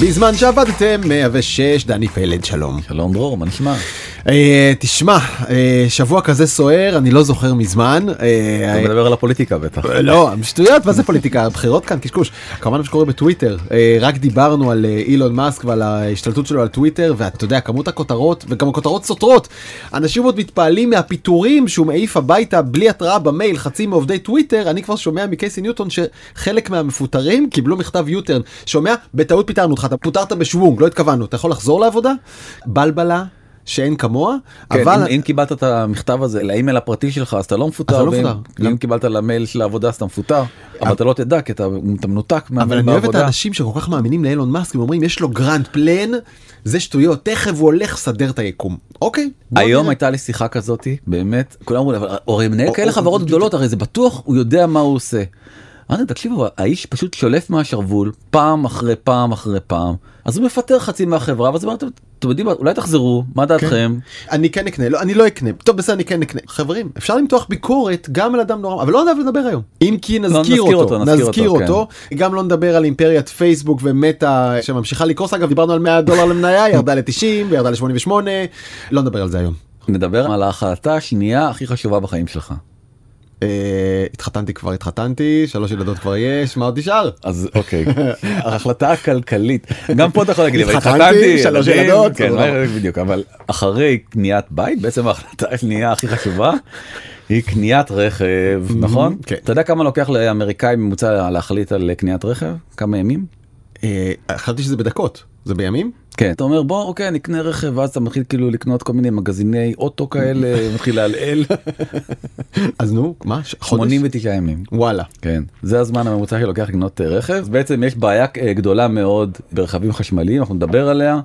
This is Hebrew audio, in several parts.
בזמן שעבדתם 106 דני פלד שלום. שלום דרור מה נשמע? אה, תשמע אה, שבוע כזה סוער אני לא זוכר מזמן. אה, אתה מדבר על הפוליטיקה בטח. לא שטויות מה זה פוליטיקה הבחירות כאן קשקוש כמובן מה שקורה בטוויטר רק דיברנו על אילון מאסק ועל ההשתלטות שלו על טוויטר ואתה יודע כמות הכותרות וגם הכותרות סותרות אנשים עוד מתפעלים מהפיטורים שהוא מעיף הביתה בלי התראה במייל חצי מעובדי טוויטר אני כבר שומע מקייסי ניוטון שחלק מהמפוטרים קיבלו מכתב U-turn שומע בטעות פיטרנו אותך אתה פוטרת בשוונג לא התכוונו אתה יכול לחזור לעבודה בלבלה. שאין כמוה, כן, אבל... אם, אם קיבלת את המכתב הזה לאימייל הפרטי שלך אז אתה לא מפוטר, אתה לא ואם- מפוטר. אם קיבלת למייל של העבודה אז אתה מפוטר, אבל אתה לא תדע כי אתה אתה מנותק אבל מהמייל אני אוהב את. האנשים שכל כך מאמינים לאילון מאסק, הם אומרים יש לו grand plan, זה שטויות, תכף הוא הולך לסדר את היקום. אוקיי. היום נראה. הייתה לי שיחה כזאתי באמת כולם אמרו לי אבל הרי מנהל או- כאלה או- חברות או- גדולות הרי זה בטוח הוא יודע מה הוא עושה. אמרתי תקשיבו האיש פשוט שולף מהשרוול פעם אחרי פעם אחרי פעם אז הוא מפטר חצי מהחברה ואז אמרתם אתם יודעים מה אולי תחזרו מה דעתכם אני כן אקנה, לא, אני לא אקנה, טוב בסדר אני כן אקנה. חברים, אפשר למתוח ביקורת גם על אדם נורא, אבל לא עליו לדבר היום. אם כי נזכיר נזכיר אותו, אותו, נזכיר נזכיר אותו, אותו, גם לא נדבר על אימפריית פייסבוק ומטא שממשיכה לקרוס, אגב דיברנו על 100 דולר למניה, ירדה ל-90 וירדה ל-88, לא נדבר על זה היום. נדבר על ההחלטה השנייה הכי חשובה בחיים שלך. אה, התחתנתי כבר התחתנתי, שלוש ילדות כבר יש, מה עוד נשאר? אז אוקיי ההחלטה הכלכלית גם פה אתה יכול להגיד התחתנתי, שלוש ילדים, ילדות, כן, בדיוק אבל אחרי קניית בית בעצם ההחלטה השנייה הכי חשובה היא קניית רכב נכון כן. אתה יודע כמה לוקח לאמריקאי ממוצע להחליט על קניית רכב כמה ימים. אה, חשבתי שזה בדקות, זה בימים? כן אתה אומר בוא אוקיי אני אקנה רכב ואז אתה מתחיל כאילו לקנות כל מיני מגזיני אוטו כאלה מתחיל לעלעל אז נו, מה? ש- חודש? 89 ימים. וואלה. כן, זה הזמן הממוצע שלוקח לקנות אה, רכב. בעצם יש בעיה אה, גדולה מאוד ברכבים חשמליים, אנחנו נדבר עליה.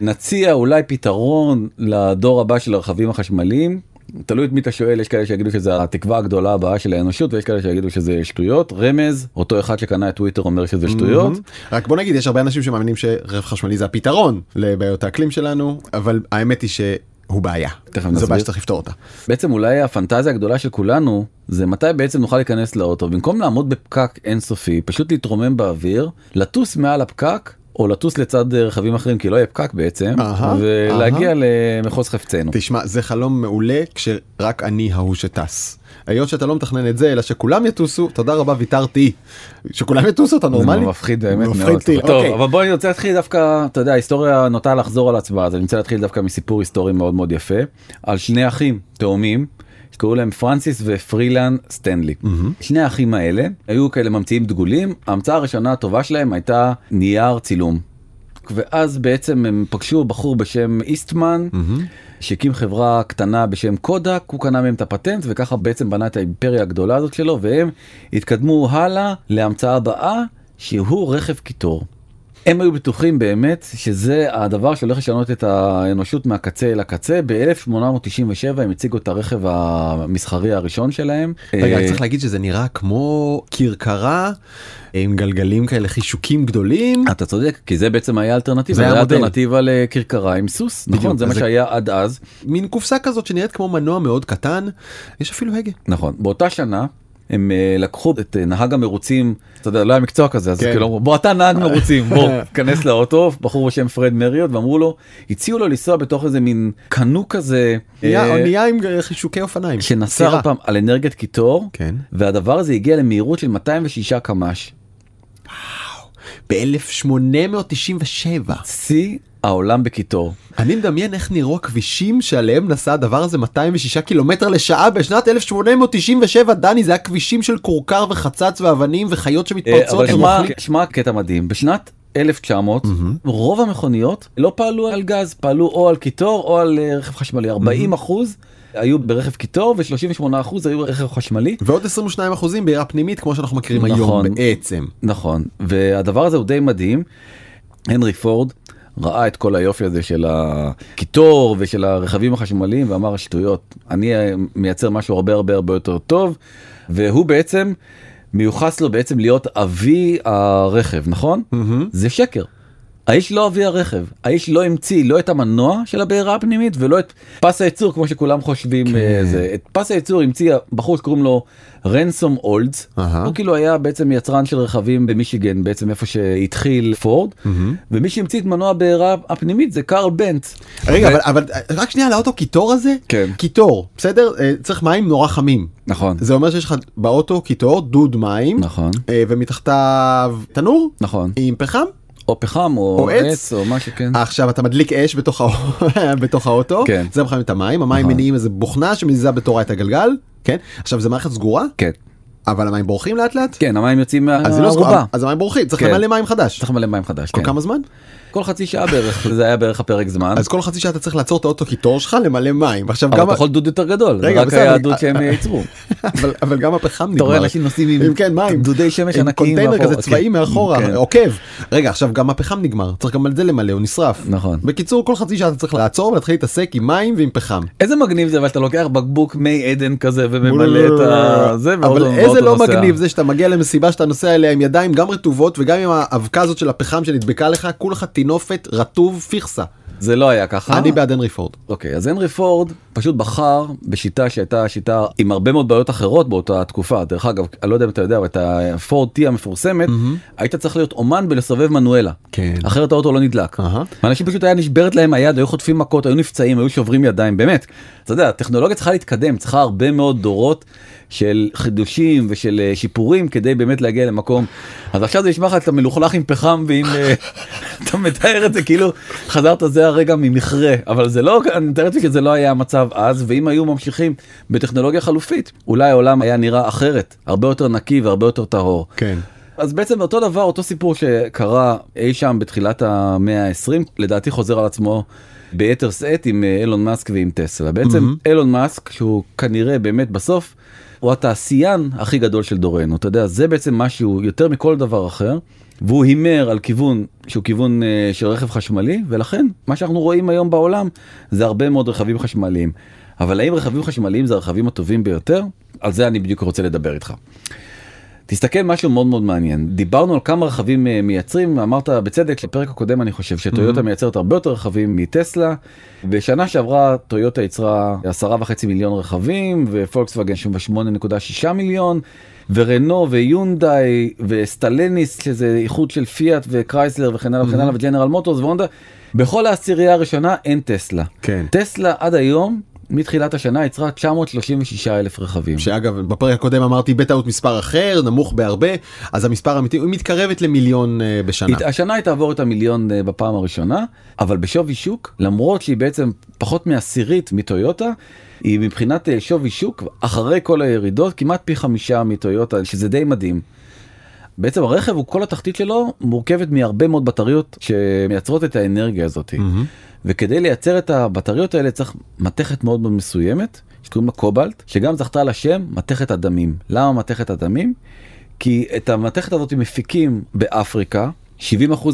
נציע אולי פתרון לדור הבא של הרכבים החשמליים. תלוי את מי אתה שואל, יש כאלה שיגידו שזה התקווה הגדולה הבאה של האנושות ויש כאלה שיגידו שזה שטויות. רמז, אותו אחד שקנה את טוויטר אומר שזה שטויות. מהמם. רק בוא נגיד יש הרבה אנשים שמאמינים שרכב חשמלי זה הפתרון לבעיות האקלים שלנו אבל האמת היא שהוא בעיה. תכף זו נסביר. בעיה שצריך לפתור אותה. בעצם אולי הפנטזיה הגדולה של כולנו זה מתי בעצם נוכל להיכנס לאוטו במקום לעמוד בפקק אינסופי פשוט להתרומם באוויר לטוס מעל הפקק או לטוס לצד רכבים אחרים כי לא יהיה פקק בעצם ולהגיע למחוז חפצנו. תשמע זה חלום מעולה כשרק אני ההוא שטס. היות שאתה לא מתכנן את זה אלא שכולם יטוסו תודה רבה ויתרתי. שכולם יטוסו אתה זה נורמלי? מפחיד באמת מאוד. אותי, טוב אוקיי. אבל בוא אני רוצה להתחיל דווקא אתה יודע ההיסטוריה נוטה לחזור על עצמה אז אני רוצה להתחיל דווקא מסיפור היסטורי מאוד מאוד יפה על שני אחים תאומים. שקראו להם פרנסיס ופרילן סטנלי. שני האחים האלה היו כאלה ממציאים דגולים ההמצאה הראשונה הטובה שלהם הייתה נייר צילום. ואז בעצם הם פגשו בחור בשם איסטמן שהקים חברה קטנה בשם קודק הוא קנה מהם את הפטנט וככה בעצם בנה את האימפריה הגדולה הזאת שלו והם התקדמו הלאה להמצאה הבאה שהוא רכב קיטור. הם היו בטוחים באמת שזה הדבר שהולך לשנות את האנושות מהקצה אל הקצה ב-1897 הם הציגו את הרכב המסחרי הראשון שלהם. רגע אה, צריך להגיד שזה נראה כמו כרכרה עם גלגלים כאלה חישוקים גדולים. אתה צודק כי זה בעצם היה אלטרנטיבה זה היה. אלטרנטיבה לכרכרה עם סוס נכון זה מה שהיה עד אז מין קופסה כזאת שנראית כמו מנוע מאוד קטן יש אפילו הגה. נכון באותה שנה הם אה, לקחו את אה, נהג המרוצים אתה יודע לא היה מקצוע כזה אז כן. כאילו בוא אתה נהג מרוצים בוא כנס לאוטו בחור בשם פרד מריוט ואמרו לו הציעו לו לנסוע בתוך איזה מין קנו כזה נהיה אה, אונייה עם חישוקי אופניים. שנסע. עוד פעם על אנרגיית קיטור כן. והדבר הזה הגיע למהירות של 206 קמ"ש ב-1897. שיא העולם בקיטור. אני מדמיין איך נראו הכבישים שעליהם נסע הדבר הזה 206 קילומטר לשעה בשנת 1897 דני זה היה כבישים של כורכר וחצץ ואבנים וחיות אה, שמתפרצות אבל שמע, קטע מדהים בשנת 1900 רוב המכוניות לא פעלו על גז פעלו או על קיטור או על אה, רכב חשמלי 40 אחוז היו ברכב קיטור ו38 אחוז היו רכב חשמלי ועוד 22 אחוזים בעירה פנימית כמו שאנחנו מכירים היום נכון. בעצם. נכון והדבר הזה הוא די מדהים. הנרי פורד ראה את כל היופי הזה של הקיטור ושל הרכבים החשמליים ואמר שטויות אני אה, מייצר משהו הרבה הרבה הרבה יותר טוב והוא בעצם מיוחס לו בעצם להיות אבי הרכב נכון מהמם. זה שקר. האיש לא אבי הרכב, האיש לא המציא לא את המנוע של הבעירה הפנימית ולא את פס הייצור כמו שכולם חושבים כן. אה, זה. את פס הייצור המציא בחור שקוראים לו רנסום אולדס, אהה. הוא כאילו היה בעצם יצרן של רכבים במישיגן בעצם איפה שהתחיל פורד, ומי שהמציא את מנוע הבעירה הפנימית זה קרל בנץ. רגע, אבל, אבל רק שנייה על האוטו קיטור הזה? כן. קיטור, בסדר? אה, צריך מים נורא חמים. נכון, זה אומר שיש לך באוטו קיטור, דוד מים, נכון, אה, ומתחתיו תנור נכון, עם פחם. או פחם או או עץ. עץ או מה שכן. עכשיו אתה מדליק אש בתוך, בתוך האוטו, כן. זה מחמם את המים, המים נכון. מניעים איזה בוכנה שמזיזה בתורה את הגלגל, כן? עכשיו זה מערכת סגורה, כן, אבל המים בורחים לאט לאט? כן, המים יוצאים אז לא סגורה, מהערובה. אז המים בורחים, צריך כן. למלא מים חדש. צריך למלא מים חדש, כל כן. כמה זמן? כל חצי שעה בערך, זה היה בערך הפרק זמן. אז כל חצי שעה אתה צריך לעצור את האוטו קיטור שלך למלא מים. עכשיו אבל גם, אתה יכול דוד יותר גדול, זה רק היה הדוד שהם ייצרו. אבל, גם הפחם נגמר. אתה רואה אנשים נוסעים עם כן מים. דודי שמש עם ענקיים קונטיינר כזה צבאי כן. מאחורה, כן. עוקב. רגע עכשיו גם הפחם נגמר, צריך גם על זה למלא, הוא נשרף. נכון. בקיצור כל חצי שעה אתה צריך לעצור ולהתחיל להתעסק עם מים ועם פחם. איזה מגניב זה אבל אתה לוקח בקבוק מי עדן כזה וממלא את ה... זה אבל איזה לא. מגניב זה שאתה מגיע למסיבה שאתה נוסע אליה עם ידיים גם רטובות וגם עם האבקה הזאת של הפחם שנדבקה לך כולך טינופת רטוב פיכסה. זה לא היה ככה. אני בעד הנרי פורד. אוקיי אז הנרי פורד פשוט בחר בשיטה שהייתה שיטה עם הרבה מאוד בעיות אחרות באותה תקופה דרך אגב אני לא יודע אם אתה יודע אבל את הפורד טי המפורסמת היית צריך להיות אומן בלסובב מנואלה כן. אחרת האוטו לא נדלק. אנשים פשוט היה נשברת להם היד היו חוטפים מכות היו נפצעים היו שוברים ידיים באמת. אתה יודע הטכנולוגיה צריכה להתקדם צריכה הרבה מאוד דורות של חידושים ושל אה, שיפורים כדי באמת להגיע למקום אז עכשיו זה נשמע לך אתה מלוכלך עם פחם ועם אה, אתה מתאר את זה כאילו חזרת זה הרגע ממכרה אבל זה לא אני מתאר לעצמי שזה לא היה המצב אז ואם היו ממשיכים בטכנולוגיה חלופית אולי העולם היה נראה אחרת הרבה יותר נקי והרבה יותר טהור. כן. אז בעצם אותו דבר אותו סיפור שקרה אי שם בתחילת המאה ה-20 לדעתי חוזר על עצמו ביתר שאת עם אה, אילון מאסק ועם טסלה בעצם אילון מאסק שהוא כנראה באמת בסוף הוא התעשיין הכי גדול של דורנו אתה יודע זה בעצם משהו יותר מכל דבר אחר והוא הימר על כיוון שהוא כיוון אה, של רכב חשמלי ולכן מה שאנחנו רואים היום בעולם זה הרבה מאוד רכבים חשמליים אבל האם רכבים חשמליים זה הרכבים הטובים ביותר על זה אני בדיוק רוצה לדבר איתך. תסתכל משהו מאוד מאוד מעניין. דיברנו על כמה רכבים אה, מייצרים אמרת בצדק בפרק הקודם אני חושב שטויוטה מייצרת הרבה יותר רכבים מטסלה. בשנה שעברה טויוטה יצרה עשרה וחצי מיליון רכבים ופולקסווגן 8.6 מיליון ורנו ויונדאי וסטלניס שזה איחוד של פיאט וקרייסלר וכן הלאה וכן הלאה וג'נרל מוטורס והונדה. בכל העשירייה הראשונה אין טסלה. כן. טסלה עד היום מתחילת השנה יצרה 936 אלף רכבים. שאגב בפרק הקודם אמרתי בטעות מספר אחר נמוך בהרבה אז המספר האמיתי היא מתקרבת למיליון אה, בשנה. השנה היא תעבור את המיליון אה, בפעם הראשונה אבל בשווי שוק למרות שהיא בעצם פחות מעשירית מטויוטה היא מבחינת אה, שווי שוק אחרי כל הירידות כמעט פי חמישה מטויוטה שזה די מדהים. בעצם הרכב הוא כל התחתית שלו מורכבת מהרבה מאוד בטריות שמייצרות את האנרגיה הזאת מהמם. וכדי לייצר את הבטריות האלה צריך מתכת מאוד מאוד מסוימת שקוראים לה קובלט שגם זכתה לשם מתכת הדמים. למה מתכת הדמים? כי את המתכת הזאת מפיקים באפריקה 70%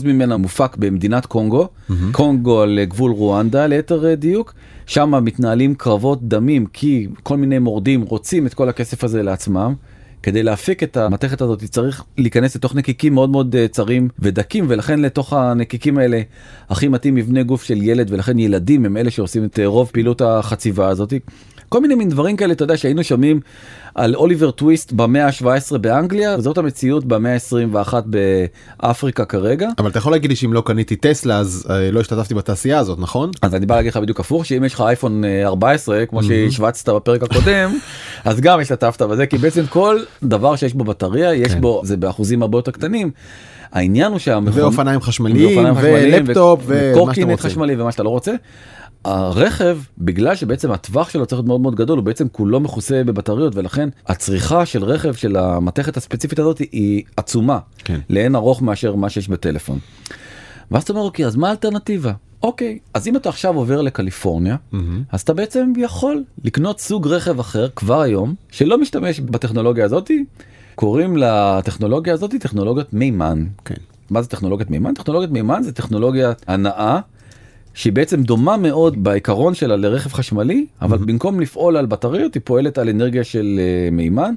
ממנה מופק במדינת קונגו, קונגו על גבול רואנדה ליתר אה, דיוק, שם מתנהלים קרבות דמים כי כל מיני מורדים רוצים את כל הכסף הזה לעצמם. כדי להפיק את המתכת הזאת צריך להיכנס לתוך נקיקים מאוד מאוד אה, צרים ודקים ולכן לתוך הנקיקים האלה הכי מתאים מבנה גוף של ילד ולכן ילדים הם אלה שעושים את אה, רוב פעילות החציבה הזאת. כל מיני מין דברים כאלה אתה יודע שהיינו שומעים על אוליבר טוויסט במאה ה-17 באנגליה וזאת המציאות במאה ה-21 באפריקה כרגע. אבל אתה יכול להגיד לי שאם לא קניתי טסלה אז אה, לא השתתפתי בתעשייה הזאת נכון? אז אני בא להגיד לך בדיוק הפוך שאם יש לך אייפון אה, 14 כמו שהשווצת בפרק הקודם אז גם השתתפת בזה כי בעצם כל דבר שיש בו בטריה יש כן. בו זה באחוזים הרבה יותר קטנים. העניין הוא שהמכון... ואופניים חשמליים ולפטופ ומה שאתה וקורקינט רוצה. חשמלי ומה שאתה לא רוצה. הרכב בגלל שבעצם הטווח שלו צריך להיות מאוד מאוד גדול הוא בעצם כולו מכוסה בבטריות ולכן הצריכה של רכב של המתכת הספציפית הזאת היא עצומה כן. לאין ארוך מאשר מה שיש בטלפון. ואז אתה אומר אוקיי אז מה האלטרנטיבה אוקיי אז אם אתה עכשיו עובר לקליפורניה מהמם. אז אתה בעצם יכול לקנות סוג רכב אחר כבר היום שלא משתמש בטכנולוגיה הזאתי קוראים לטכנולוגיה הזאתי טכנולוגיית מימן. כן. מה זה טכנולוגיית מימן? טכנולוגיית מימן זה טכנולוגיית הנעה שהיא בעצם דומה מאוד בעיקרון שלה לרכב חשמלי אבל במקום לפעול על בטריות היא פועלת על אנרגיה של אה, מימן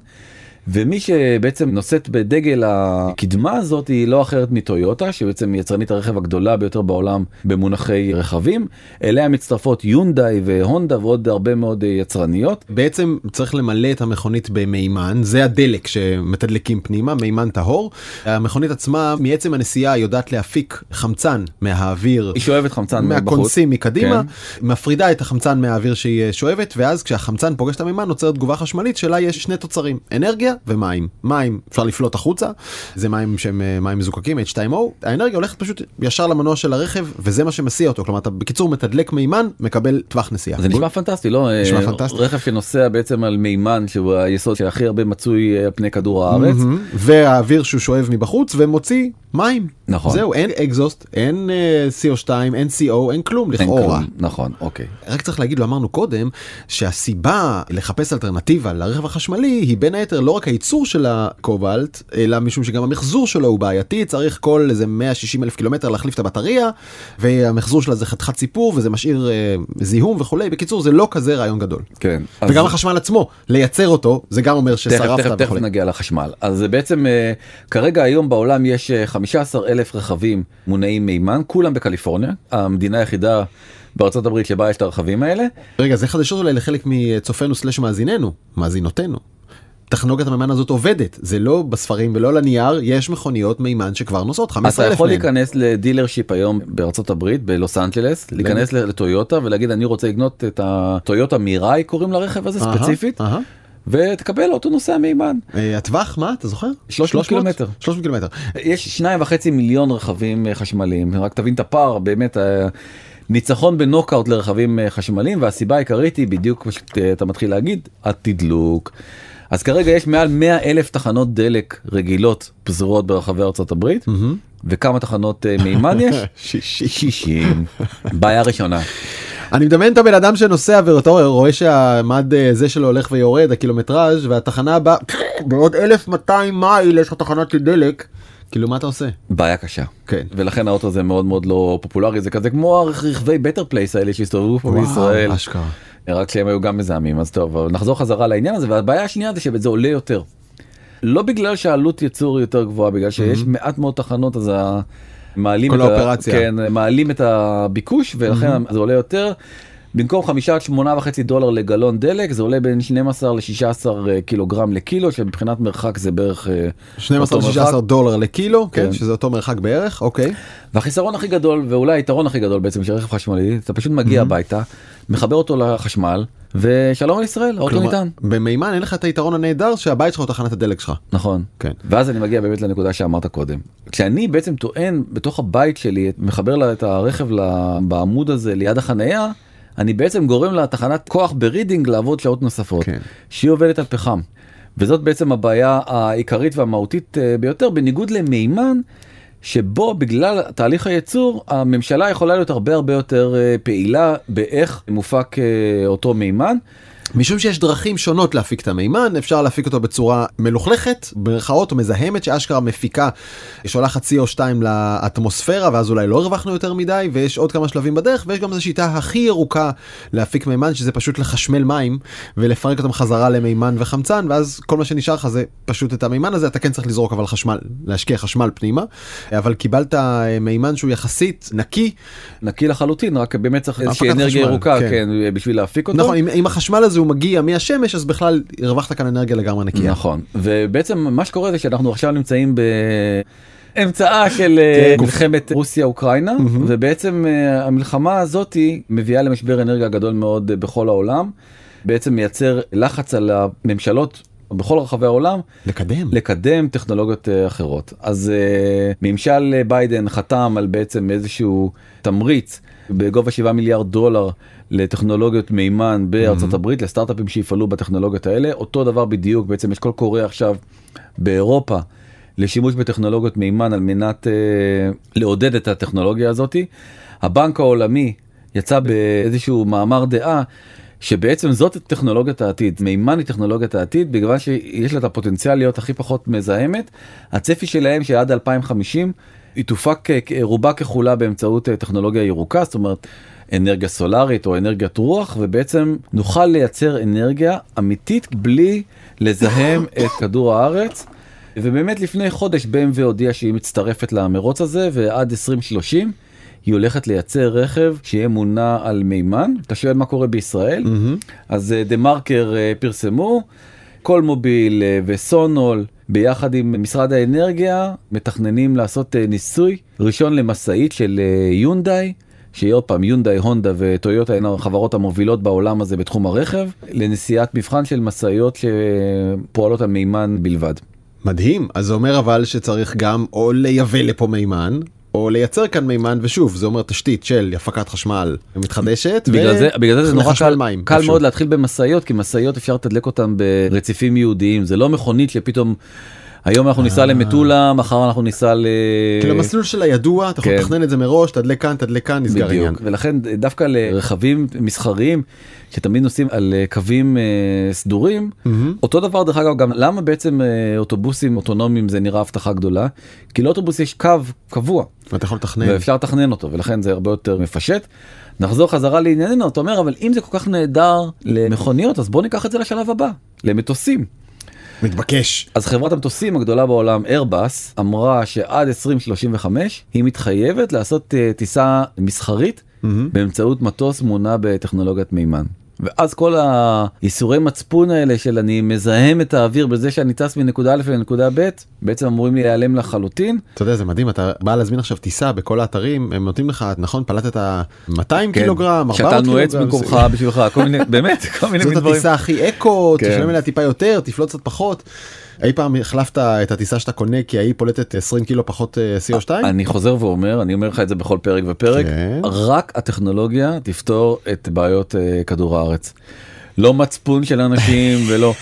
ומי שבעצם נושאת בדגל הקדמה הזאת היא לא אחרת מטויוטה שבעצם יצרנית הרכב הגדולה ביותר בעולם במונחי רכבים. אליה מצטרפות יונדאי והונדה ועוד הרבה מאוד יצרניות. בעצם צריך למלא את המכונית במימן. זה הדלק שמתדלקים פנימה מימן טהור. המכונית עצמה מעצם הנסיעה יודעת להפיק חמצן מהאוויר. היא שואבת חמצן מהקונסים מקדימה. כן. מפרידה את החמצן מהאוויר שהיא שואבת ואז כשהחמצן פוגש את המימן נוצרת תגובה חשמלית שלה יש שני תוצרים אנרגיה ומים. מים אפשר לפלוט החוצה. זה מים שהם אה, מים מזוקקים H2O האנרגיה הולכת פשוט ישר למנוע של הרכב וזה מה שמסיע אותו. כלומר אתה בקיצור מתדלק מימן מקבל טווח נסיעה. זה נשמע פנטסטי לא? נשמע פנטסטי. רכב שנוסע בעצם על מימן שהוא היסוד שהכי הרבה מצוי על פני כדור הארץ. והאוויר שהוא שואב מבחוץ ומוציא מים. נכון. זהו אין אקזוסט אין uh, co2 אין co אין כלום לכאורה. נכון אוקיי. רק צריך להגיד לא אמרנו קודם שהסיבה לחפש אלטרנטיבה לרכב החשמלי היא בין היתר לא רק הייצור של הקובלט אלא משום שגם המחזור שלו הוא בעייתי צריך כל איזה 160 אלף קילומטר להחליף את הבטריה והמחזור שלה זה חתיכת סיפור וזה משאיר uh, זיהום וכולי בקיצור זה לא כזה רעיון גדול כן וגם אז... החשמל עצמו לייצר אותו זה גם אומר ששרפת. תכף, תכף נגיע לחשמל אז בעצם uh, כרגע היום בעולם יש 15 אלף רכבים מונעים מימן כולם בקליפורניה המדינה היחידה בארצות הברית שבה יש את הרכבים האלה. רגע זה חדשות אולי לחלק מצופינו סלש מאזיננו מאזינותינו. טכנולוגיית המימן הזאת עובדת זה לא בספרים ולא על הנייר יש מכוניות מימן שכבר נוסעות 15 אלף. אתה יכול להיכנס לדילר שיפ היום בארצות הברית בלוס אנג'לס להיכנס לטויוטה ולהגיד אני רוצה לקנות את הטויוטה מיראי קוראים לרכב הזה ספציפית. ותקבל אותו נוסע מימן. הטווח מה אתה זוכר? 300 קילומטר. 300 קילומטר. יש שניים וחצי מיליון רכבים חשמליים רק תבין את הפער באמת. ניצחון בנוקאוט לרכבים חשמליים והסיבה העיקרית היא בדיוק כמו שאתה מתחיל להגיד התדלוק. אז כרגע יש מעל 100 אלף תחנות דלק רגילות פזורות ברחבי ארצות הברית וכמה תחנות מימן יש? 60. בעיה ראשונה. אני מדמיין את הבן אדם שנוסע ואותו רואה שהמד הזה שלו הולך ויורד הקילומטראז' והתחנה הבאה בעוד 1200 מייל יש לך תחנת דלק. כאילו מה אתה עושה? בעיה קשה. כן. ולכן האוטו הזה מאוד מאוד לא פופולרי זה כזה כמו הרכבי בטר פלייס האלה שהסתובבו פה בישראל. אשכרה. רק שהם היו גם מזהמים אז טוב נחזור חזרה לעניין הזה והבעיה השנייה זה שזה עולה יותר. לא בגלל שהעלות ייצור יותר גבוהה בגלל שיש מעט מאוד תחנות אז מעלים כל האופרציה. כן, מעלים את הביקוש ולכן mm-hmm. זה עולה יותר. במקום חמישה עד שמונה וחצי דולר לגלון דלק זה עולה בין 12 ל-16 קילוגרם לקילו שמבחינת מרחק זה בערך 12 16 דולר לקילו כן. כן שזה אותו מרחק בערך אוקיי והחיסרון הכי גדול ואולי היתרון הכי גדול בעצם של רכב חשמלי אתה פשוט מגיע mm-hmm. הביתה מחבר אותו לחשמל ושלום על ישראל האוטו ניתן. במימן אין לך את היתרון הנהדר שהבית שלך הוא תחנת הדלק שלך. נכון. כן. ואז אני מגיע באמת לנקודה שאמרת קודם. כשאני בעצם טוען בתוך הבית שלי מחבר את הרכב בעמוד הזה ליד החנייה. אני בעצם גורם לתחנת כוח ברידינג לעבוד שעות נוספות כן. שהיא עובדת על פחם. וזאת בעצם הבעיה העיקרית והמהותית ביותר בניגוד למימן שבו בגלל תהליך הייצור הממשלה יכולה להיות הרבה הרבה יותר פעילה באיך מופק אותו מימן. משום שיש דרכים שונות להפיק את המימן אפשר להפיק אותו בצורה מלוכלכת במרכאות או מזהמת שאשכרה מפיקה שולחת CO2 לאטמוספירה ואז אולי לא הרווחנו יותר מדי ויש עוד כמה שלבים בדרך ויש גם את השיטה הכי ירוקה להפיק מימן שזה פשוט לחשמל מים ולפרק אותם חזרה למימן וחמצן ואז כל מה שנשאר לך זה פשוט את המימן הזה אתה כן צריך לזרוק אבל חשמל להשקיע חשמל פנימה. אבל קיבלת מימן שהוא יחסית נקי. נקי לחלוטין רק באמת צריך איזושהי אנרגיה ירוקה כן. כן בשביל להפיק אותו. נכון עם, עם החשמל הזה הוא מגיע מהשמש אז בכלל הרווחת כאן אנרגיה לגמרי נקייה. נכון. ובעצם מה שקורה זה שאנחנו עכשיו נמצאים באמצעה של אה, כן. מלחמת רוסיה אוקראינה ובעצם אה, המלחמה הזאתי מביאה למשבר אנרגיה גדול מאוד בכל העולם. בעצם מייצר לחץ על הממשלות בכל רחבי העולם לקדם. לקדם טכנולוגיות אחרות. אז uh, ממשל ביידן חתם על בעצם איזשהו תמריץ בגובה 7 מיליארד דולר לטכנולוגיות מימן בארצות mm-hmm. הברית לסטארט-אפים שיפעלו בטכנולוגיות האלה אותו דבר בדיוק בעצם יש קול קורא עכשיו באירופה לשימוש בטכנולוגיות מימן על מנת uh, לעודד את הטכנולוגיה הזאתי. הבנק העולמי יצא באיזשהו מאמר דעה שבעצם זאת טכנולוגיית העתיד מימן היא טכנולוגיית העתיד בגלל שיש לה את הפוטנציאל להיות הכי פחות מזהמת הצפי שלהם שעד 2050 היא תופק רובה ככולה באמצעות טכנולוגיה ירוקה זאת אומרת אנרגיה סולארית או אנרגיית רוח ובעצם נוכל לייצר אנרגיה אמיתית בלי לזהם את כדור הארץ. ובאמת לפני חודש BMW הודיעה שהיא מצטרפת למרוץ הזה ועד 2030 היא הולכת לייצר רכב שיהיה מונע על מימן. אתה שואל מה קורה בישראל? מהמם. אז דה מרקר פרסמו, קולמוביל אה, וסונול ביחד עם משרד האנרגיה מתכננים לעשות אה, ניסוי ראשון למשאית של אה, יונדאי. שהיא עוד פעם יונדאי, הונדה וטויוטה הן החברות המובילות בעולם הזה בתחום הרכב, לנסיעת מבחן של משאיות שפועלות על מימן בלבד. מדהים אז זה אומר אבל שצריך גם או לייבא לפה מימן או לייצר כאן מימן ושוב זה אומר תשתית של הפקת חשמל מתחדשת בגלל זה בגלל זה זה נורא קל, מים קל. מאוד להתחיל במשאיות כי משאיות אפשר לתדלק אותן ברציפים ייעודיים זה לא מכונית שפתאום היום אנחנו ניסע למטולה מחר אנחנו ניסע ל... כאילו המסלול של הידוע אתה יכול כן. לתכנן את זה מראש תדלק כאן תדלק כאן נסגר. בדיוק ולכן דווקא לרכבים מסחריים שתמיד נוסעים על אה, קווים אה, סדורים. אותו דבר דרך אגב גם למה בעצם אה, אוטובוסים אוטונומיים זה נראה הבטחה גדולה כי לאוטובוס יש קו קבוע ואתה יכול לתכנן. ואפשר לתכנן אותו ולכן זה הרבה יותר מפשט. נחזור חזרה לענייננו אתה אומר אבל אם זה כל כך נהדר למכוניות אז בוא ניקח את זה לשלב הבא למטוסים. מתבקש. אז חברת המטוסים הגדולה בעולם איירבאס אמרה שעד 2035 היא מתחייבת לעשות אה, טיסה מסחרית מהמם. באמצעות מטוס מונע בטכנולוגיית מימן. ואז כל האיסורי מצפון האלה של אני מזהם את האוויר בזה שאני טס מנקודה א' לנקודה ב' בעצם אמורים להיעלם לחלוטין. אתה יודע זה מדהים אתה בא להזמין עכשיו טיסה בכל האתרים הם נותנים לך נכון פלטת 200 כן, קילוגרם 400 שתלנו עץ קילוגרם, במקומך בשבילך כל מיני באמת כל מיני זאת דברים. הטיסה הכי אקו כן. תשלם עליה טיפה יותר תפלוט קצת פחות. אי פעם החלפת את הטיסה שאתה קונה כי ההיא פולטת 20 קילו פחות אה, CO2? אני חוזר ואומר אני אומר לך את זה בכל פרק ופרק כן. רק הטכנולוגיה תפתור את בעיות אה, כדור הארץ. לא מצפון של אנשים ולא.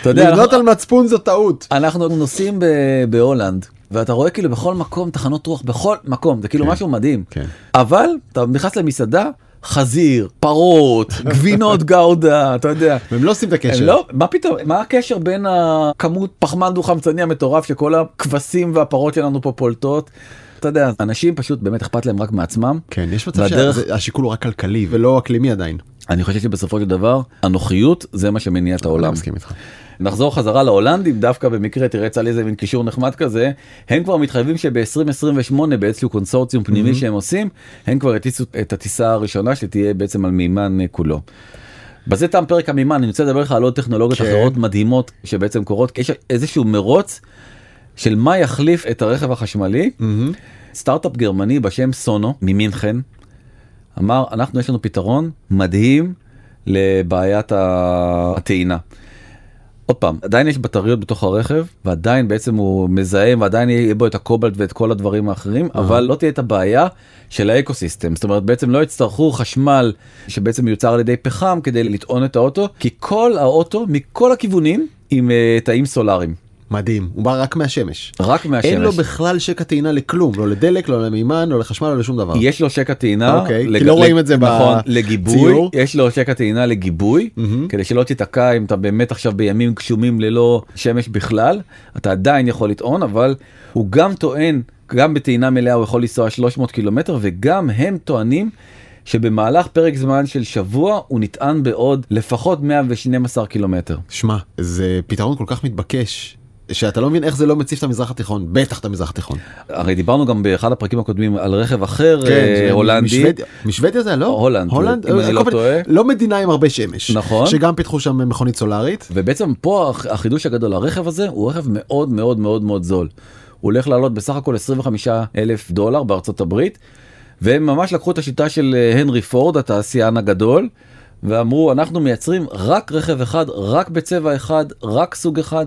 אתה יודע, לבנות אנחנו, על מצפון זו טעות. אנחנו נוסעים ב- בהולנד ואתה רואה כאילו בכל מקום תחנות רוח בכל מקום זה כאילו כן. משהו מדהים כן. אבל אתה נכנס למסעדה חזיר פרות גבינות גאודה אתה יודע. והם לא עושים את הקשר. לא, מה פתאום, מה הקשר בין הכמות פחמן דו חמצני המטורף שכל הכבשים והפרות שלנו פה פולטות? אתה יודע, אנשים פשוט באמת אכפת להם רק מעצמם. כן יש מצב והדרך- שהשיקול הוא רק כלכלי ולא אקלימי עדיין. אני חושב שבסופו של דבר, הנוחיות זה מה שמניע את אני העולם. מסכים איתך. נחזור חזרה להולנדים דווקא במקרה תראה יצא לי איזה מין קישור נחמד כזה הם כבר מתחייבים שב-2028 באיזשהו קונסורציום פנימי שהם עושים הם כבר יטיסו את הטיסה הראשונה שתהיה בעצם על מימן אה, כולו. בזה תם פרק המימן אני רוצה לדבר לך על עוד טכנולוגיות כן. אחרות מדהימות שבעצם קורות יש איזשהו מרוץ של מה יחליף את הרכב החשמלי מהמם. סטארט-אפ גרמני בשם סונו ממינכן אמר אנחנו יש לנו פתרון מדהים לבעיית הטעינה. עוד פעם עדיין יש בטריות בתוך הרכב ועדיין בעצם הוא מזהם ועדיין יהיה בו את הקובלט ואת כל הדברים האחרים אבל לא תהיה את הבעיה של האקוסיסטם. זאת אומרת בעצם לא יצטרכו חשמל שבעצם מיוצר על ידי פחם כדי לטעון את האוטו כי כל האוטו מכל הכיוונים עם אה, תאים סולאריים מדהים הוא בא רק מהשמש. רק מהשמש. אין לו בכלל שקע טעינה לכלום לא לדלק לא למימן לא לחשמל לא לשום דבר. יש לו שקע טעינה, אוקיי, כי לג- לא לג- רואים את זה נכון, בציור. לגיבוי, יש לו שקע טעינה לגיבוי, מהמם. כדי שלא תיתקע אם אתה באמת עכשיו בימים גשומים ללא שמש בכלל, אתה עדיין יכול לטעון, אבל הוא גם טוען, גם בטעינה מלאה הוא יכול לנסוע 300 קילומטר, וגם הם טוענים שבמהלך פרק זמן של שבוע הוא נטען בעוד לפחות 112 קילומטר. שמע זה פתרון כל כך מתבקש שאתה לא מבין איך זה לא מציף את המזרח התיכון בטח את המזרח התיכון. הרי דיברנו גם באחד הפרקים הקודמים על רכב אחר אה, זה הולנדי. משוודיה- זה לא הולנד, הולנד אם אני אה, לא כל מיני- טועה. לא מדינה עם הרבה שמש נכון. שגם פיתחו שם מכונית סולארית ובעצם פה הח- החידוש הגדול הרכב הזה הוא רכב מאוד מאוד מאוד מאוד זול. הוא הולך לעלות בסך הכל 25 אלף דולר בארצות הברית והם ממש לקחו את השיטה של אה, הנרי פורד התעשיין הגדול ואמרו אנחנו מייצרים רק רכב אחד רק בצבע אחד רק סוג אחד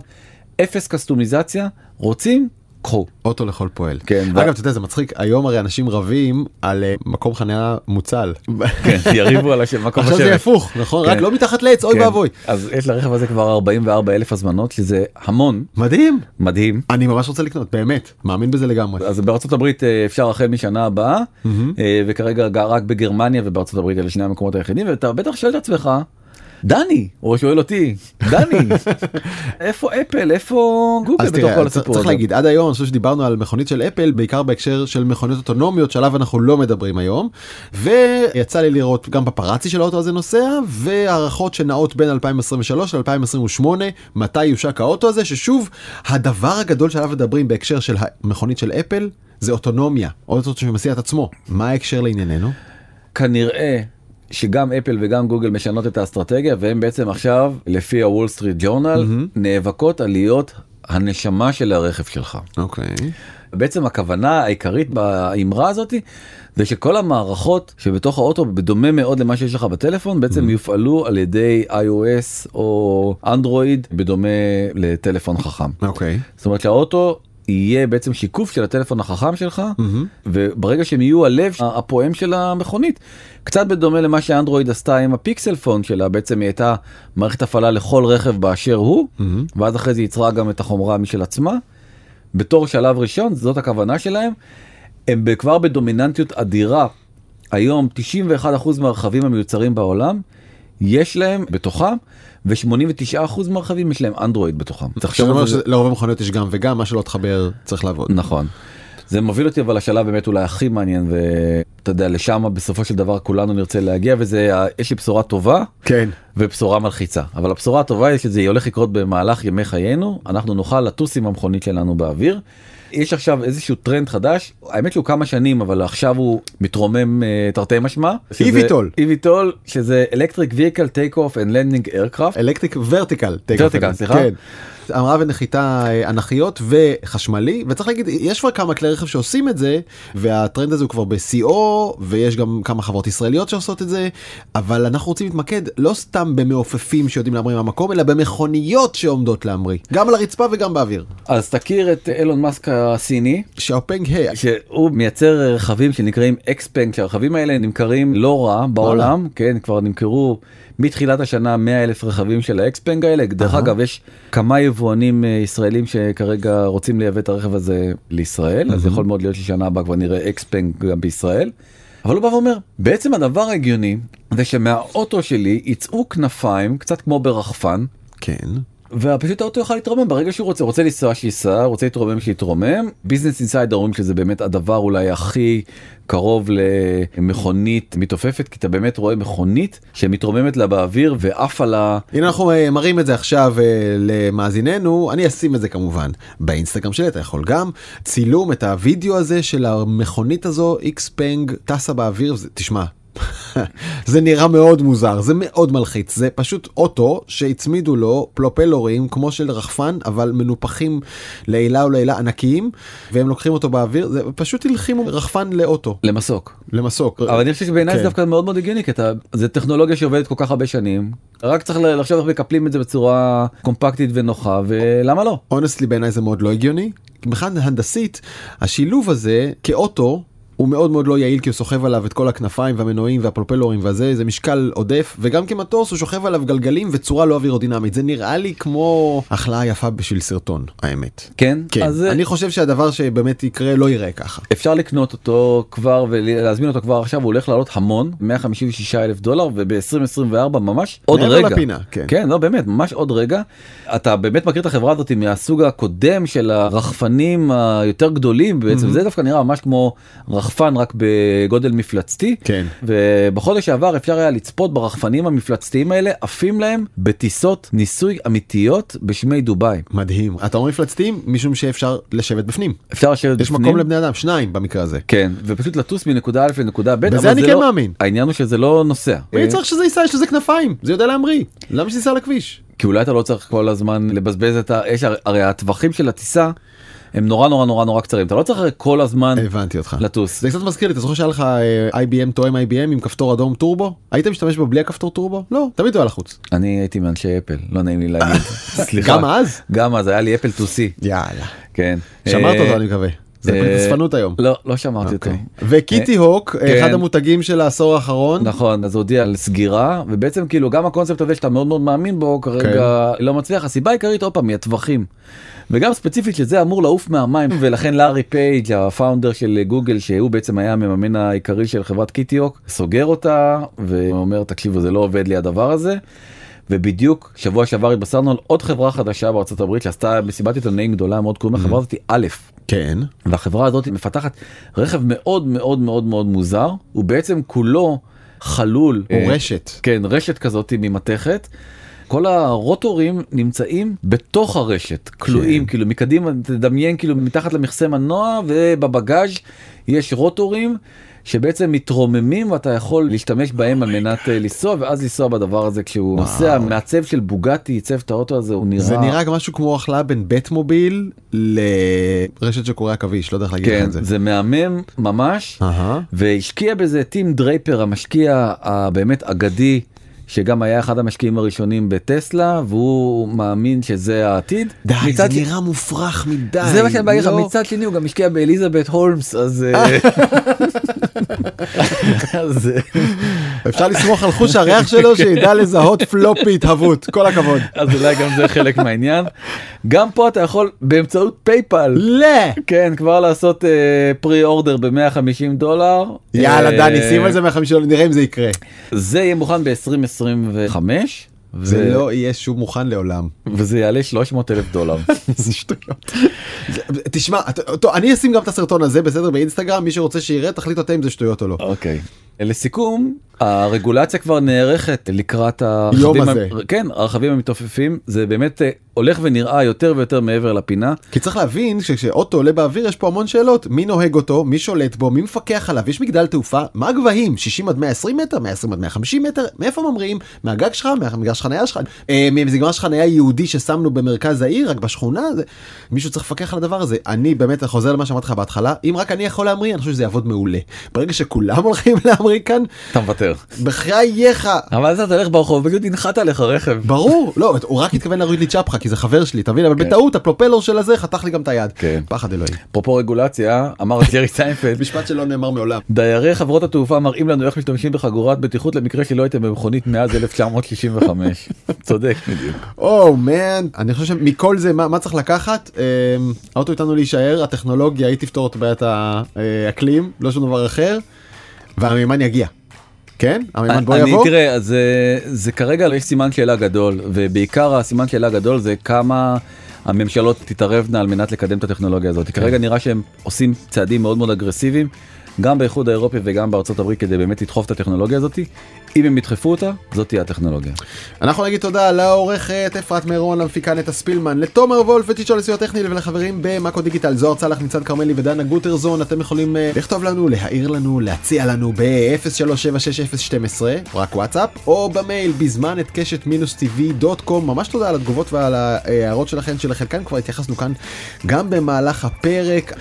אפס קסטומיזציה רוצים קחו. אוטו לכל פועל. כן, אגב אתה יודע זה מצחיק היום הרי אנשים רבים על אה, מקום חניה מוצל. כן, יריבו על השם מקום עכשיו זה. הפוך נכון כן. רק לא מתחת לעץ אוי כן. ואבוי. אז יש לרכב הזה כבר 44 אלף הזמנות שזה המון מדהים מדהים. אני ממש רוצה לקנות באמת מאמין בזה לגמרי. אז בארצות הברית אה, אפשר החל משנה הבאה. אה, וכרגע רק בגרמניה ובארצות הברית אלה שני המקומות היחידים ואתה בטח שואל את עצמך דני הוא שואל אותי דני איפה אפל? איפה גוגל בתוך תראה, כל צריך הסיפור צריך הזה. להגיד עד היום אני חושב שדיברנו על מכונית של אפל בעיקר בהקשר של מכוניות אוטונומיות שעליו אנחנו לא מדברים היום ויצא לי לראות גם פפרצי של האוטו הזה נוסע והערכות שנעות בין 2023 ל-2028 מתי יושק האוטו הזה ששוב הדבר הגדול שעליו מדברים בהקשר של המכונית של אפל זה אוטונומיה אוטו שמסיע את עצמו. מה ההקשר לענייננו? כנראה שגם אפל וגם גוגל משנות את האסטרטגיה והם בעצם עכשיו לפי הוול סטריט ג'ורנל נאבקות על להיות הנשמה של הרכב שלך. אוקיי בעצם הכוונה העיקרית באמרה הזאתי זה שכל המערכות שבתוך האוטו בדומה מאוד למה שיש לך בטלפון בעצם יופעלו על ידי iOS או אנדרואיד בדומה לטלפון חכם. אוקיי זאת אומרת שהאוטו יהיה בעצם שיקוף של הטלפון החכם שלך וברגע שהם יהיו הלב הפועם של המכונית. קצת בדומה למה שאנדרואיד עשתה עם הפיקסל פון שלה בעצם היא הייתה מערכת הפעלה לכל רכב באשר הוא ואז אחרי זה יצרה גם את החומרה משל עצמה. בתור שלב ראשון זאת הכוונה שלהם הם כבר בדומיננטיות אדירה. היום 91% מהרכבים המיוצרים בעולם יש להם בתוכם ו-89% מהרכבים יש להם אנדרואיד בתוכם. זה- שלרוב המכוניות יש גם וגם מה שלא תחבר צריך לעבוד. נכון. זה מוביל אותי אבל לשלב באמת אולי הכי מעניין ואתה יודע לשם בסופו של דבר כולנו נרצה להגיע וזה יש לי בשורה טובה כן. ובשורה מלחיצה אבל הבשורה הטובה היא שזה הולך לקרות במהלך ימי חיינו אנחנו נוכל לטוס עם המכונית שלנו באוויר. יש עכשיו איזשהו טרנד חדש האמת שהוא כמה שנים אבל עכשיו הוא מתרומם אה, תרתי משמע. שזה- EVTOL. EVTOL שזה electric vehicle take off and landing aircraft. אלקטריק ורטיקל. Vertical, סליחה. כן. המראה ונחיתה אה, אנכיות וחשמלי וצריך להגיד יש כבר כמה כלי רכב שעושים את זה והטרנד הזה הוא כבר בשיאו ויש גם כמה חברות ישראליות שעושות את זה אבל אנחנו רוצים להתמקד לא סתם במעופפים שיודעים להמריא מהמקום אלא במכוניות שעומדות להמריא גם על הרצפה וגם באוויר. אז תכיר את אילון מאסק הסיני שאופנג היי. שהוא מייצר רכבים שנקראים אקספנק שהרכבים האלה נמכרים לא רע בעולם כן כבר נמכרו מתחילת השנה 100 אלף רכבים של ה אקספנג האלה דרך. אגב יש כמה יבואנים אה, ישראלים שכרגע רוצים לייבא את הרכב הזה לישראל אז יכול מאוד להיות ששנה הבאה כבר נראה אקספנג גם בישראל. אבל הוא בא ואומר בעצם הדבר ההגיוני זה שמהאוטו שלי יצאו כנפיים קצת כמו ברחפן כן. ופשוט האוטו יוכל להתרומם ברגע שהוא רוצה. רוצה לנסוע שייסע רוצה להתרומם שיתרומם. ביזנס אינסיידר אומרים שזה באמת הדבר אולי הכי קרוב למכונית מתעופפת כי אתה באמת רואה מכונית שמתרוממת לה באוויר ועף על ה... הנה אנחנו אה, מראים את זה עכשיו אה, למאזיננו. אני אשים את זה כמובן באינסטגרם שלי אתה יכול גם. צילום את הוידאו הזה של המכונית הזו איקס פנג טסה באוויר תשמע. זה נראה מאוד מוזר זה מאוד מלחיץ זה פשוט אוטו שהצמידו לו פלופלורים כמו של רחפן אבל מנופחים לעילה ולעילה ענקיים והם לוקחים אותו באוויר זה פשוט הלחימו רחפן לאוטו למסוק. למסוק. אבל אני חושב שבעיניי זה כן. דווקא מאוד מאוד הגיוני כי אתה זה טכנולוגיה שעובדת כל כך הרבה שנים רק צריך לחשוב איך מקפלים את זה בצורה קומפקטית ונוחה ולמה לא. אונסטלי בעיניי זה מאוד לא הגיוני. בכלל הנדסית השילוב הזה כאוטו הוא מאוד מאוד לא יעיל כי הוא סוחב עליו את כל הכנפיים והמנועים והפרופלורים והזה זה משקל עודף וגם כמטוס הוא שוכב עליו גלגלים וצורה לא אווירודינמית זה נראה לי כמו החלאה יפה בשביל סרטון האמת. כן? כן, אז אני חושב שהדבר שבאמת יקרה לא ייראה ככה. אפשר לקנות אותו כבר ולהזמין אותו כבר עכשיו הוא הולך לעלות המון 156 אלף דולר וב-2024 ממש עוד מעבר רגע לפינה, כן. כן לא באמת ממש עוד רגע אתה באמת מכיר את החברה הזאת מהסוג הקודם של הרחפנים היותר גדולים בעצם זה דווקא נראה ממש כמו רחפן רק בגודל מפלצתי כן. ובחודש שעבר אפשר היה לצפות ברחפנים המפלצתיים האלה עפים להם בטיסות ניסוי אמיתיות בשמי דובאי מדהים. אתה אומר מפלצתיים משום שאפשר לשבת בפנים. אפשר לשבת יש בפנים. מקום לבני אדם שניים במקרה הזה. כן ופשוט לטוס מנקודה א' לנקודה ב' בזה אני כן לא- מאמין. העניין הוא שזה לא נוסע מי צריך שזה ייסע יש לזה כנפיים זה יודע להמריא למה שייסע על הכביש. כי אולי אתה לא צריך כל הזמן לבזבז את ה... יש הרי הטווחים של הטיסה הם נורא נורא נורא נורא קצרים אתה לא צריך כל הזמן הבנתי אותך. לטוס. זה קצת מזכיר לי, אתה זוכר שהיה לך אה, IBM תואם IBM עם כפתור אדום טורבו? היית משתמש בו בלי הכפתור טורבו? לא, תמיד הוא היה לחוץ. אני הייתי מאנשי אפל לא נעים לי להגיד סליחה גם אז? גם אז היה לי אפל 2C יאללה. כן שמרת אה, אותו אני מקווה. זה אה, פרדספנות היום. לא לא שמרתי אותו. אוקיי. וקיטי הוק, כן. אחד המותגים של העשור האחרון. נכון אז הודיע על סגירה ובעצם כאילו גם הקונספט הזה שאתה מאוד מאוד מאמין בו כרגע לא מצליח הסיבה העיקרית עוד פעם היא הטווחים. וגם ספציפית שזה אמור לעוף מהמים ולכן לארי פייג' ה founder של גוגל שהוא בעצם היה המממן העיקרי של חברת קיטיוק סוגר אותה ואומר תקשיבו זה לא עובד לי הדבר הזה. ובדיוק שבוע שעבר התבשרנו על עוד חברה חדשה בארצות הברית שעשתה מסיבת עיתונאים גדולה מאוד קוראים לחברה הזאת א' כן. והחברה הזאת מפתחת רכב מאוד מאוד מאוד מאוד מוזר הוא בעצם כולו חלול הוא אה, רשת. כן רשת כזאת ממתכת. כל הרוטורים נמצאים בתוך הרשת כלואים כאילו מקדימה תדמיין כאילו מתחת למכסה מנוע ובבגאז' יש רוטורים שבעצם מתרוממים ואתה יכול להשתמש בהם על מנת אה, לנסוע ואז לנסוע בדבר הזה כשהוא וואו. נוסע מעצב של בוגטי עיצב את האוטו הזה הוא נראה זה נראה משהו כמו החלאה בין בית מוביל לרשת של קורי עכביש לא יודע איך להגיד כן את זה. זה מהמם ממש אהה. והשקיע בזה טים דרייפר המשקיע הבאמת אגדי שגם היה אחד המשקיעים הראשונים בטסלה והוא מאמין שזה העתיד. די זה ש- נראה מופרך מדי. זה מה שאני בא להגיד לך, לא. מצד שני הוא גם השקיע באליזבת הולמס אז אז, אה, אפשר לסמוך על חוש הריח שלו שידע לזהות פלופי התהוות כל הכבוד. אז אולי גם זה חלק מהעניין. גם פה אתה יכול באמצעות פייפל לא. כן כבר לעשות פרי אורדר ב-150 דולר. יאללה אה, דני שים על זה 150 דולר נראה אם זה יקרה. זה יהיה מוכן ב-2025. זה לא יהיה שוב מוכן לעולם. וזה יעלה 300 אלף דולר. זה שטויות. זה- תשמע טוב אני אשים גם את הסרטון הזה בסדר באינסטגרם מי שרוצה שיראה תחליט אתם אם זה שטויות או לא. אוקיי. לסיכום הרגולציה כבר נערכת לקראת הרכבים, הזה. כן הרכבים המתעופפים זה באמת אה, הולך ונראה יותר ויותר מעבר לפינה. כי צריך להבין שכשאוטו עולה באוויר יש פה המון שאלות. מי נוהג אותו? מי שולט בו? מי מפקח עליו? יש מגדל תעופה? מה הגבהים? 60 עד 120 מטר? 120 עד 150 מטר? מאיפה ממריאים? מהגג שלך? מהמגרש חניה שלך? אה, מגרש חניה יהודי ששמנו במרכז העיר רק בשכונה? זה מישהו צריך לפקח על הדבר הזה. אני באמת חוזר למה שאמרתי לך בהתחלה אם רק אני יכול להמריא אני חושב שזה יעבוד מעולה. ברגע שכולם הולכים להמריא כאן אתה מוותר. בחייך אבל אז אתה הולך ברחוב פשוט ינחת עליך רכב. ברור לא הוא רק התכוון להוריד לי צ'פחה כי זה חבר שלי תבין אבל כן. בטעות הפלופלור של הזה חתך לי גם את היד כן. פחד אלוהים אפרופו רגולציה אמר ג'רי סיינפלד משפט שלא נאמר מעולם. דיירי חברות התעופה מראים לנו איך משתמשים בחגורת בטיחות למקרה שלא הייתם במכונית מאז 1965. צודק בדיוק. או מן אני חושב שמכל זה מה, צריך לקחת אמ, האוטו איתנו להישאר הטכנולוגיה היא תפתור את בעיית האקלים לא שום דבר אחר והמימן יגיע. כן המימן בוא אני יבוא. תראה זה, זה כרגע יש סימן שאלה גדול ובעיקר הסימן שאלה גדול זה כמה הממשלות תתערבנה על מנת לקדם את הטכנולוגיה הזאת כרגע נראה שהם עושים צעדים מאוד מאוד אגרסיביים גם באיחוד האירופי וגם בארצות הברית כדי באמת לדחוף את הטכנולוגיה הזאת אם הם ידחפו אותה זאת תהיה הטכנולוגיה. אנחנו נגיד תודה לעורכת אפרת מירון למפיקה נטע ספילמן לתומר וולף ותיצ'ו לסיוע טכני ולחברים במאקו דיגיטל זוהר צלח ניצן כרמלי ודנה גוטרזון אתם יכולים אה, לכתוב לנו להעיר לנו להציע לנו ב-0376012 רק וואטסאפ או במייל בזמן את קשת מינוס טבעי דוט קום ממש תודה על התגובות ועל ההערות שלכם שלחלקן כבר התייחסנו כאן גם במהלך הפרק.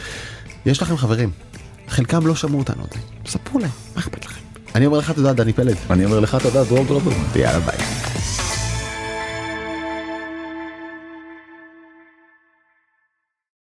יש לכם חברים חלקם לא שמעו אותנו עוד ספרו להם מה אכפת לכם. אני אומר לך תודה דני פלד אני אומר לך תודה דרור גלובר. יאללה ביי.